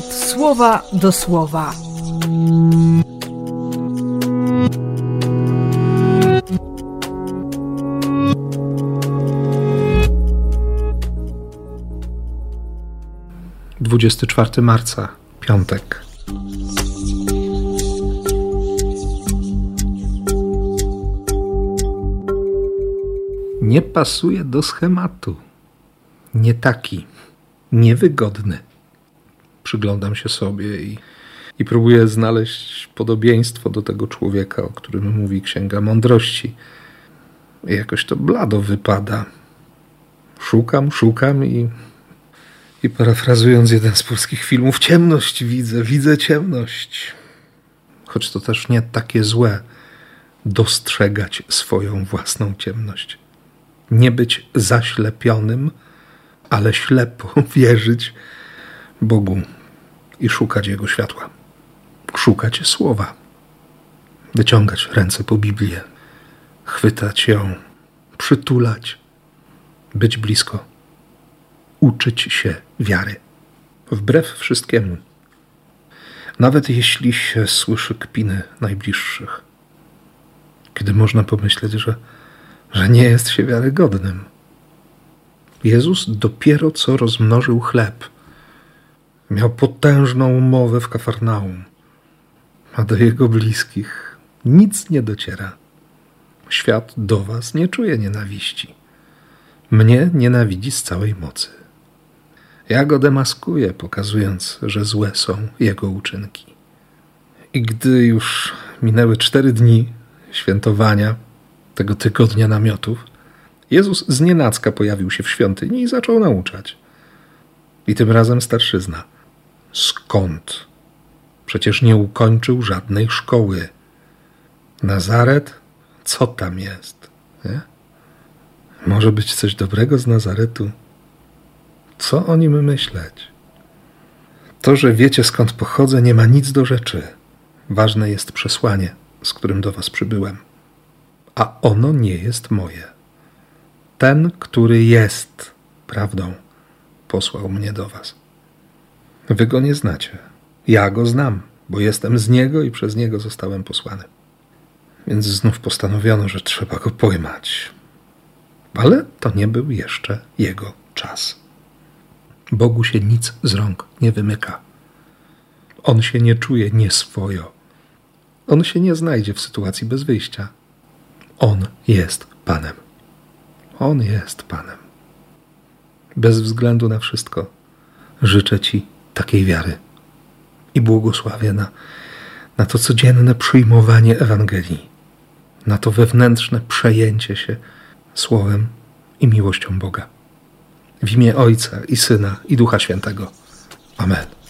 słowa do słowa. Dwudziesty czwarty marca, piątek. Nie pasuje do schematu. Nie taki, niewygodny przyglądam się sobie i, i próbuję znaleźć podobieństwo do tego człowieka, o którym mówi Księga Mądrości. I jakoś to blado wypada. Szukam, szukam i, i parafrazując jeden z polskich filmów, ciemność widzę, widzę ciemność. Choć to też nie takie złe dostrzegać swoją własną ciemność. Nie być zaślepionym, ale ślepo wierzyć Bogu i szukać Jego światła. Szukać słowa. Wyciągać ręce po Biblię. Chwytać ją. Przytulać. Być blisko. Uczyć się wiary. Wbrew wszystkiemu. Nawet jeśli się słyszy kpiny najbliższych. Kiedy można pomyśleć, że, że nie jest się wiarygodnym. Jezus dopiero co rozmnożył chleb Miał potężną mowę w Kafarnaum, a do jego bliskich nic nie dociera. Świat do was nie czuje nienawiści. Mnie nienawidzi z całej mocy. Ja go demaskuję, pokazując, że złe są jego uczynki. I gdy już minęły cztery dni świętowania tego tygodnia namiotów, Jezus z pojawił się w świątyni i zaczął nauczać. I tym razem starszyzna. Skąd? Przecież nie ukończył żadnej szkoły. Nazaret? Co tam jest? Nie? Może być coś dobrego z Nazaretu? Co o nim myśleć? To, że wiecie skąd pochodzę, nie ma nic do rzeczy. Ważne jest przesłanie, z którym do was przybyłem. A ono nie jest moje. Ten, który jest prawdą, posłał mnie do was. Wy go nie znacie. Ja go znam, bo jestem z niego i przez niego zostałem posłany. Więc znów postanowiono, że trzeba go pojmać. Ale to nie był jeszcze jego czas. Bogu się nic z rąk nie wymyka. On się nie czuje nieswojo. On się nie znajdzie w sytuacji bez wyjścia. On jest Panem. On jest Panem. Bez względu na wszystko życzę Ci takiej wiary i błogosławię na, na to codzienne przyjmowanie Ewangelii, na to wewnętrzne przejęcie się Słowem i miłością Boga. W imię Ojca i Syna i Ducha Świętego. Amen.